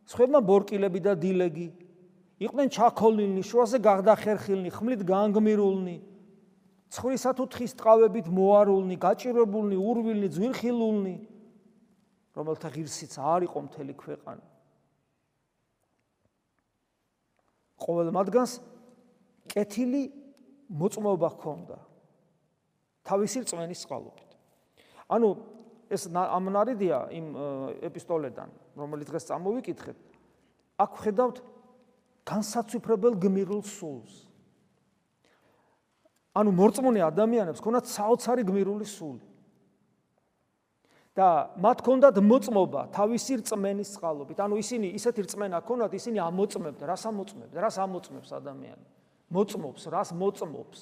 სხვებმა ბორკილები და დილეგი იყვნენ ჩაქოლნილნი შუაზე გაღდახერხილნი ხმლით განგმირულნი ცხრისა თუ თხის ტყავებით მოარულნი, გაჭირებულნი, ურვილნი, ძვირხილულნი, რომელთა ღირსიც არ იყო მთელი ქვეყანა. ყოველ მათგანს კეთილი მოწმობა ჰქონდა თავისი წმენის წყალობით. ანუ ეს ამნარიდია იმ ეპისტოლედან, რომელიც დღეს წამოვიკითხეთ. აქ ხედავთ განსაცვიფრებელ გმირულ სულს. ანუ მორწმუნე ადამიანებს ქონათ საოცარი გმირული სული. და მათ ჰქონდათ მოწმობა თავისი რწმენის წყალობით. ანუ ისინი ისეთი რწმენა ჰქონდათ, ისინი ამოწმებდა, რას ამოწმებდა, რას ამოწმებს ადამიანი. მოწმობს, რას მოწმობს.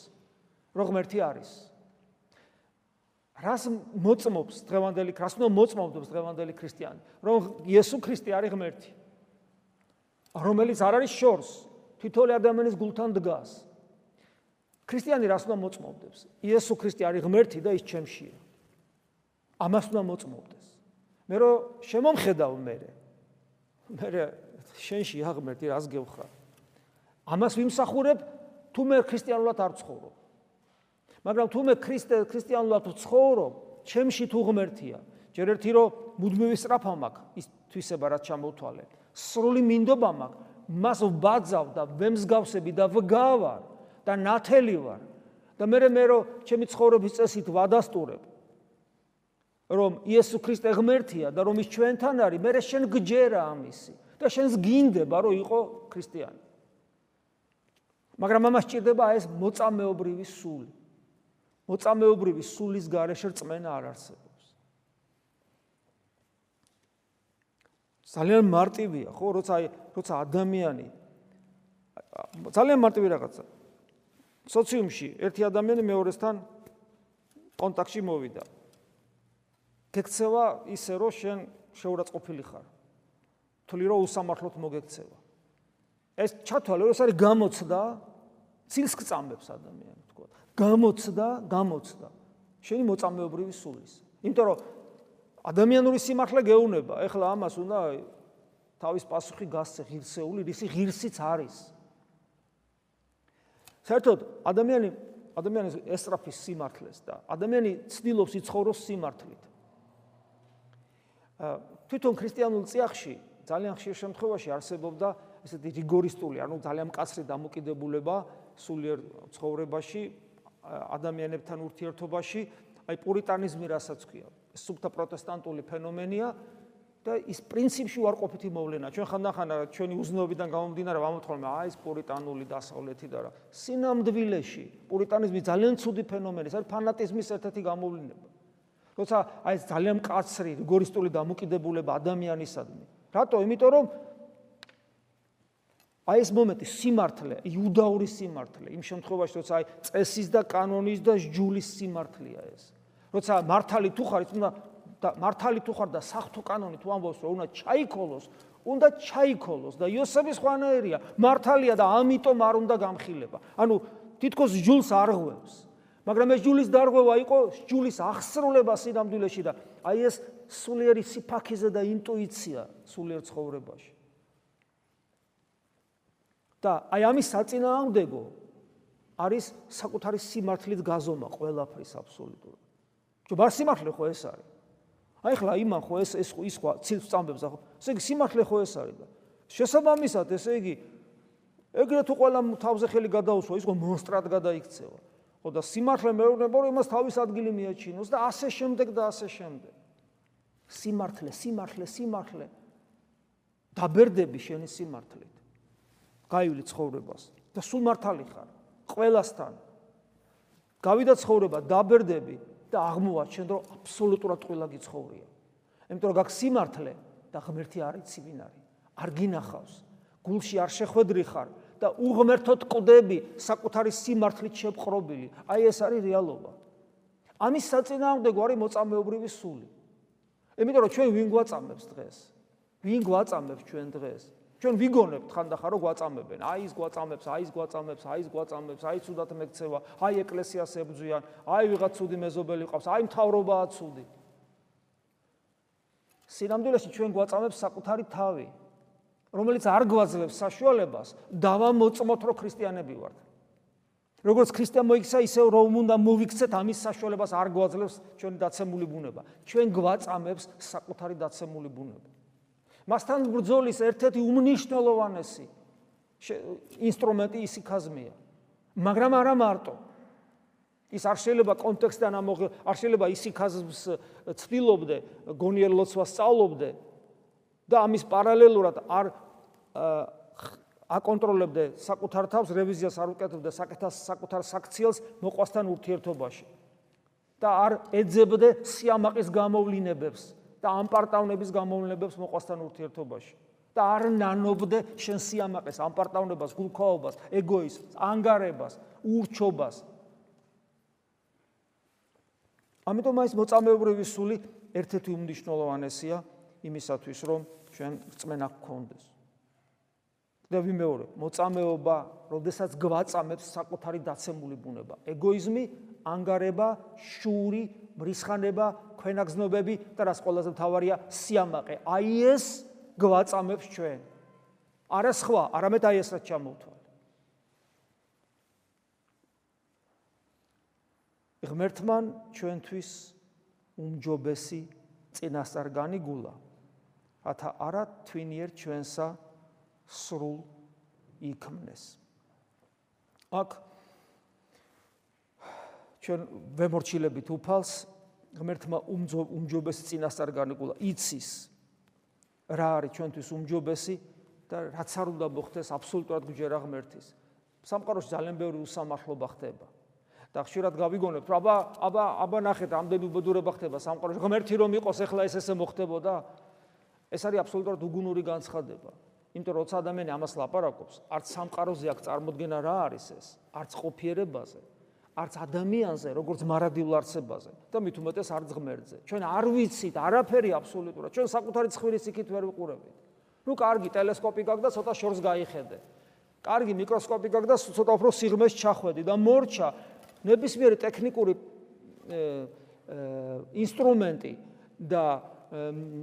რო ღმერთი არის. რას მოწმობს დღევანდელი რას უნდა მოწმობს დღევანდელი ქრისტიანი? რომ იესო ქრისტე არის ღმერთი. რომელიც არ არის შორს, თითოეული ადამიანის გულთან დგას. ქრისტიანი რას უნდა მოწმობს? იესო ქრისტე არის ღმერთი და ის ჩემშია. ამას უნდა მოწმობდეს. მე რო შემომხედავ მე მე შენში აღმერთი რას გევხარ? ამას ვიმსახურებ თუ მე ქრისტიანულად არ ცხოვრობ. მაგრამ თუ მე ქრისტე ქრისტიანულად ვცხოვრობ, ჩემში თუ ღმერთია. ჯერ ერთი რომ მუდმივი სწრაფა მაქვს ის თვისება რაც ჩამოვთვალე. სრული მინდობა მაქვს, მას ვბაძავ და ვემსგავსები და ვგავარ და ნათელი ვარ. და მე მე რომ ჩემი ცხოვრების წესით ვადასტურებ, რომ იესო ქრისტე ღმერთია და რომ ის ჩვენთან არის, მე შენ გჯერა ამისი და შენს გინდება რომ იყო ქრისტიანი. მაგრამ ამას ჭირდება ეს მოწამეობრივი სული. მოწამეობრივი სულის გარეშე რწმენა არ არსებობს. ძალიან მარტივია, ხო, როცა როცა ადამიანი ძალიან მარტივი რაღაცა. სოციუმში ერთი ადამიანი მეორესთან კონტაქტში მოვიდა. გეკცევა ისე რომ შენ შეურაცხყოფილი ხარ. თვლი რომ უსამართლოდ მოგეკცევა. ეს ჩათვალე რომ ეს არის გამოცდა ცილს გწამებს ადამიანი თქო. გამოცდა, გამოცდა. შენი მოწამეობრივი სულის. იმიტომ რომ ადამიანური სიმართლე გეუნება. ეხლა ამას უნდა თავის პასუხი გასცე ღირსეული, რისი ღირსიც არის. საერთოდ ადამიანი ადამიანის ესტრაფის სიმართლეს და ადამიანი ცდილობს იცხოვროს სიმართლით. თვითონ ქრისტიანულ წიაღში ძალიან ხშირ შემთხვევაში არსებობდა ესეთი რიგორისტული, ანუ ძალიან მკაცრი დამოკიდებულება სულიერ ცხოვრებაში, ადამიანებთან ურთიერთობაში, აი პურიტანიზმი რასაც ქვია. ეს სუფთა პროტესტანტული ფენომენია და ის პრინციპში უარყოფითი მოვლენა. ჩვენ ხანდახან ჩვენი უზნეობიდან გამომდინარე ვამოთხოვნა, აი ეს პურიტანული დასავლეთი და რა. სინამდვილეში პურიტანიზმი ძალიან ცუდი ფენომენია, ეს არის ფანატიზმის ერთ-ერთი გამოვლენა. როცა აი ეს ძალიან მკაცრი რიგორისტული დამოკიდებულება ადამიანისადმი. რატო? იმიტომ რომ აი ეს მომენტი სიმართლე, იუდაური სიმართლე, იმ შემთხვევაში როცა აი წესის და კანონის და ჯულის სიმართლეა ეს. როცა მართალი თუ ხარ, უნდა და მართალი თუ ხარ და სახთო კანონი თუ ამბობს რომ უნდა ჩაიქოლოს, უნდა ჩაიქოლოს და იოსების ხვანაერია, მართალია და ამიტომ არ უნდა გამხილება. ანუ თითქოს ჯულს არღვევს. მაგრამ ეს ჯულის დარღვევა იყო ჯულის აღსრულება სინამდვილეში და აი ეს სულიერი სიფაქიზე და ინტუიცია სულიერ ცხოვრებაში. და აი ამის საწინააღმდეგო არის საკუთარი სიმართლით გაზომა ყველაფრის აბსოლუტურად. ჯო ბარ სიმართლე ხო ეს არის? აი ხლა იმან ხო ეს ეს ის ხო ცილს წამბებს ხო? ესე იგი სიმართლე ხო ეს არის და შესაბამისად ესე იგი ეგრეთ თუ ყველა თავზე ხელი გადაუსვა ის ხო მონსტრად გადაიქცევა. ხო და სიმართლე მეუბნება რომ იმას თავის ადგილი მიაჩინოს და ასე შემდეგ და ასე შემდეგ. სიმართლე, სიმართლე, სიმართლე. დაბერდები შენი სიმართლით. გაივლი ცხოვრებას და სულ მართალი ხარ ყველასთან. გავიდა ცხოვრება, დაბერდები და აღმოაჩენ რომ აბსოლუტურად ყველა გიცხოვრია. იმიტომ რომ გაქვს სიმართლე და ღმერთი არ იცი ვინ არის. არ გინახავს. გულში არ შეხვედრი ხარ. და უღმერთოდ ყდები საკუთარი სიმართლით შეპყრობილი. აი ეს არის რეალობა. ამის საწინააღმდეგო არის მოწამეობრივი სული. იმიტომ რომ ჩვენ ვინ გვაწამებს დღეს? ვინ გვაწამებს ჩვენ დღეს? ჩვენ ვიგონებთ ხანდახარ რომ გვაწამებენ. აი ის გვაწამებს, აი ის გვაწამებს, აი ის გვაწამებს, აი ცუდად მეკცევა, აი ეკლესიას ებძვიან, აი ვიღაც ცუდი მეზობელი ყავს, აი მთავრობაა ცუდი. სინამდვილეში ჩვენ გვაწამებს საკუთარი თავი. რომელიც არ გვაძლევს საშუალებას დავამოწმოთ რომ ქრისტიანები ვართ. როგორც ქრისტიან მოიქცა ისე რომ უნდა მოვიქცეთ ამის საშუალებას არ გვაძლევს ჩვენი დაცემული ბუნება. ჩვენ გვაწამებს საკუთარი დაცემული ბუნება. მასთან ბრძოლის ერთ-ერთი უმნიშვნელოვანესი ინსტრუმენტი ისიქაზმია. მაგრამ არა მარტო. ის არ შეიძლება კონტექსტთან ამოღ არ შეიძლება ისიქაზმს ცდილობდე გონიერ ლოცვას სწავლობდე და ამის პარალელურად არ აკონტროლებდე საკუთარ თავს, რევიზიას არ უკეთებდე საკეთას საკუთარ საქციელს მოყვასთან ურთიერთობაში. და არ ეძებდე სიამაყის გამოვლინებებს და ამპარტავნების გამოვლინებებს მოყვასთან ურთიერთობაში და არ ნანობდე შენ სიამაყეს, ამპარტავნებას, გულქაობას, ეგოიზმს, ანგარებას, ურჩობას. ამიტომ ეს მოწამეობრივი სული ერთ-ერთი უმნიშვნელოვანესია იმისათვის, რომ ჩვენ რწმენა გქონდეს. და ვიმეორე, მოწამეობა, როდესაც გვაწამებს საკუთარი დაცემული ბუნება, ეგოიზმი, ანგარება, შური, მრისხანება, ქვენაგზნობები და რაც ყველაზე მთავარია, სიამაყე. აი ეს გვაწამებს ჩვენ. არა სხვა, არამედ აი ესაც ჩამოვთვალ. ღმერთმან ჩვენთვის უმჯობესი წინასწარ განიგულა. ათა არა თვინიერ ჩვენსა სრულ იქმნეს. აქ ჩვენ ვემორჩილებით უფალს ღმერთმა უმჯობესი წინასწარ განიგულა იცის რა არის ჩვენთვის უმჯობესი და რაც არ უნდა მოხდეს აბსოლუტურად გჯერა ღმერთის. სამყაროში ძალიან ბევრი უსამართლობა ხდება. და ხშირად გავიგონებთ, აბა აბა აბა ნახეთ, ამდენი უბედურება ხდება სამყაროში. ღმერთი რომ იყოს, ეხლა ეს ესე მოხდებოდა. ეს არის აბსოლუტურად უგუნური განცხადება. იმიტომ რომ როცა ადამიანი ამას ლაპარაკობს, არც სამყაროზე აქ წარმოქმნა რა არის ეს, არც ყოფიერებაზე, არც ადამიანზე, როგორც მარადილ არსებაზე და მით უმეტეს არც ღმერთზე. ჩვენ არ ვიცით არაფერი აბსოლუტურად. ჩვენ საკუთარი ცხვირის იქით ვერ ვიყურებით. ნუ კარგი ტელესკოპი გაქვს და ცოტა შორს გაიხედე. კარგი მიკროსკოპი გაქვს და ცოტა უფრო სიღრმეს ჩახვედი და მორჩა ნებისმიერი ტექნიკური ინსტრუმენტი და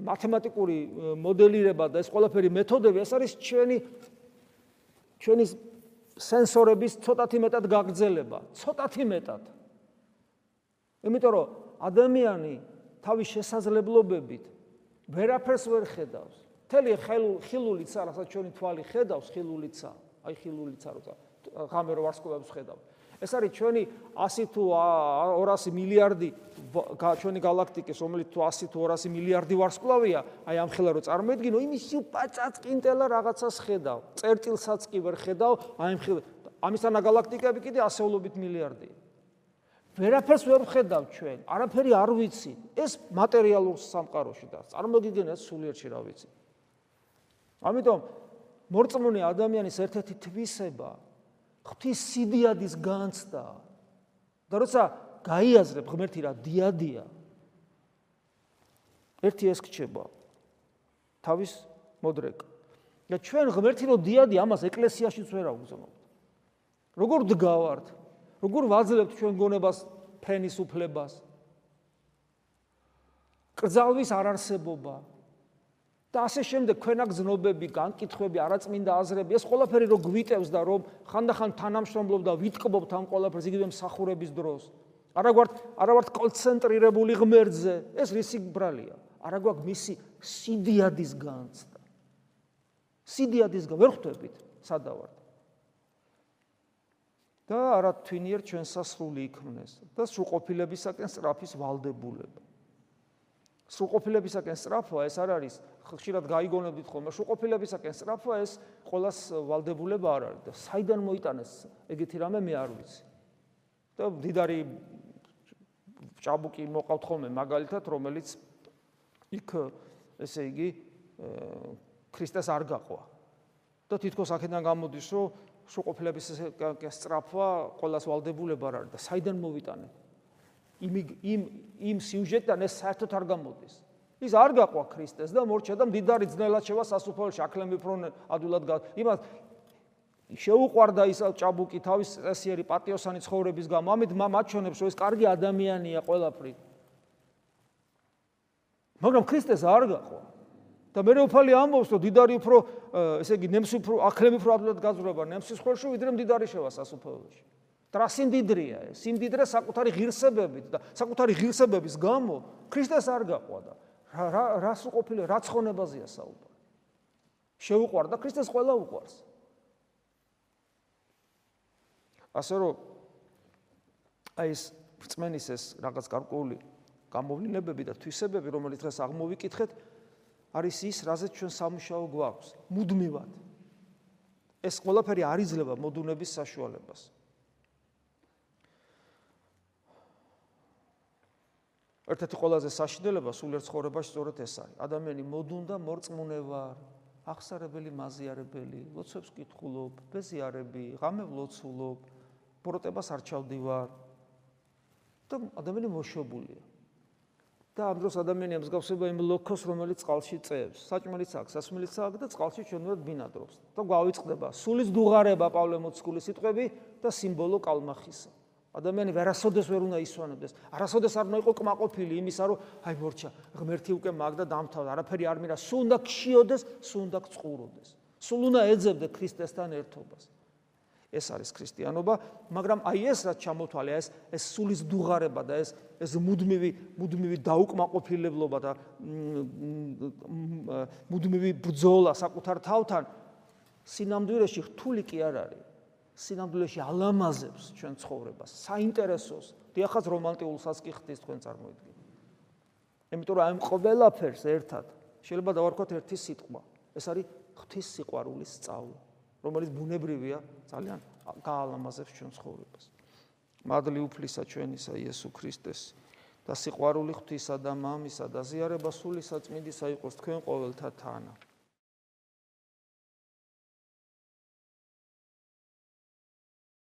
მათემატიკური მოდელირება და ეს ყველაფერი მეთოდები ეს არის ჩვენი ჩვენი სენსორების ცოტათი მეტად გაგრძელება, ცოტათი მეტად. იმიტომ რომ ადამიანი თავის შესაძლებლობებით ვერაფერს ვერ ხედავს. მთელი ხილულიცა, რასაც ჩვენი თვალი ხედავს, ხილულიცა, აი ხილულიცა როცა ღამე რო ვარსკვლავებს ხედავს. ეს არის ჩვენი 100 თუ 200 მილიარდი ჩვენი galaktikis რომელიც თუ 100 თუ 200 მილიარდი ვარსკვლავია აი ამ ხელა რო წარმოედგინო იმის უპაწაწკინტელა რაღაცას ხედავ წერტილსაც კი ვერ ხედავ აი ამ ხელ ამისანა galaktikები კიდე ასეულობით მილიარდია ვერაფერს ვერ ვხედავ ჩვენ არაფერი არ ვიცი. ეს მატერიალურ სამყაროში და წარმოგიდგენთ სულიერში რა ვიცი. ამიტომ მორწმუნე ადამიანის ერთ-ერთი თვისება ღვთის სიდიადის განცდა. და როცა გაიაზრებ ღმერთი რა დიადია ერთი ეს გრჩება თავის მოდრეკ და ჩვენ ღმერთი რო დიადი ამას ეკლესიაშიც ვერ აღვზნობთ როგორ დგავართ? როგორ ვაძლევთ ჩვენ გონებას ფენის უფლებას? კრძალვის არარსებობა და ასე შემდეგ ქვენა გზნობები, განკითხვები, არაწმინდა აზრები, ეს ყველაფერი რო გვიტევს და რომ ხანდახან თანამშრომლობ და ვიტკბობთ ამ ყველაფერს იგივე მსახურების დროს. არა გვართ, არა ვართ კონცენტრირებული ღმერთზე, ეს რისი ბრალია? არა გვაქვს მისი სიდიადის განცდა. სიდიადის ვერ ხვდებით, სადავართ. და არა თვინიერ ჩვენ სასრული იქმნეს და სრულყოფილებისაკენ სწრაფის ვალდებულება. სრულყოფილებისაკენ სწრაფვა ეს არ არის ხშირად გაიგონებდით ხოლმე სრულყოფილებისაკენ სწრაფვა ეს ყოველას ვალდებულება არ არის და საიდან მოიტანეს? ეგეთი რამე მე არ ვიცი. და დიდარი ჭაბუკი მოყავთ ხოლმე მაგალითად რომელიც იქ ესე იგი ქრისტეს არ გაყვა. და თითქოს აქედან გამოდის რომ სრულყოფილებისაკენ სწრაფვა ყოველას ვალდებულება არ არის და საიდან მოვიტანეთ იმ იმ იმ სიუჟეტთან ეს საერთოდ არ გამოდის. ის არ გაყვა ქრისტეს და მორჩა და მდიდარი ძნელად შევა სასუფეველში აკლემი ფრონ ადვილად იმას შეუყვარდა ის ჭაბუკი თავის წესიერი პატიოსანი ცხოვრების გამო. ამით მაჩვენებს რომ ეს კარგი ადამიანია ყველაფრით მაგრამ ქრისტეს არ გაყვა. და მე უფალი ამბობს რომ დიდარი უფრო ესე იგი ნემსი უფრო აკლემი უფრო ადვილად გაზრება ნემსის ხოლში ვიდრე მდიდარი შევა სასუფეველში და სიმდიდრეა ეს. სიმდიდრე საკუთარი ღირსებებით და საკუთარი ღირსებების გამო ქრისტეს არ გაყვა და რა რა სრულყოფილი რა ცხონებაზეა საუბარი? შეუყვარდა ქრისტეს ყველა უყვარს. ასე რომ აი ეს რწმენის ეს რაღაც გარკვეული გამოვლინებები და თვისებები რომელიც დღეს აღმოვიკითხეთ არის ის რაზეც ჩვენ სამუშაო გვაქვს. მუდმივად. ეს ყველაფერი არ იძლევა მოდუნების საშუალებას ერთ-ერთი ყველაზე საშინელება სულიერ ცხოვრებაში სწორედ ეს არის. ადამიანი მოდუნდა მორწმუნე ვარ, აღსარებელი მაზიარებელი, ლოცვებს კითხულობ, ბეზიარები, ღამე ვლოცულობ, პროტებას არ ჩავდივარ. და ადამიანი მოშობულია. და ამ დროს ადამიანი ამსგავსება იმ ლოქოს, რომელიც წყალში წევს. საჭმელიც აქვს, სასმელიც აქვს და წყალში ჩვენურად ბინადრობს. და გვავიწყდება სულის დუღარება პავლე მოციქულის სიტყვები და სიმბოლო კალმახისა. ადამიანი ვერასოდეს ვერ უნდა ისვანებდეს. არასოდეს არ უნდა იყოს კმაყოფილი იმისა, რომ აი მორჩა, ღმერთი უკვე მაგდა დამთავრდა, არაფერი არ მინდა, სულ უნდა ქშიოდეს, სულ უნდა წყუროდეს. სულ უნდა ეძებდე ქრისტესთან ერთობას. ეს არის ქრისტიანობა, მაგრამ აი ეს რაც ჩამოთვალე, ეს ეს სულის დუღარება და ეს ეს მუდმივი მუდმივი დაუკმაყოფილებლობა და მუდმივი ბრძოლა საკუთარ თავთან სინამდვილეში რთული კი არ არის. სინამდვილეში ალამაზებს ჩვენ ცხოვრებას, საინტერესოს, დიახაც რომანტიულსაც კი ხდის თქვენ წარმოიდგინეთ. იმიტომ რომ ამ ყველაფერს ერთად შეიძლება დავარქვათ ერთი სიტყვა. ეს არის ღვთის სიყვარულის სწავლა. რომელიც ბუნებრივია ძალიან გაალამაზებს ჩვენ ცხოვრებას. მადლი უფლისა ჩვენისა იესო ქრისტეს და სიყვარული ღვთისა და მამისა და ზიარება სული საწმინდისა იყოს თქვენ ყოველთა თანა.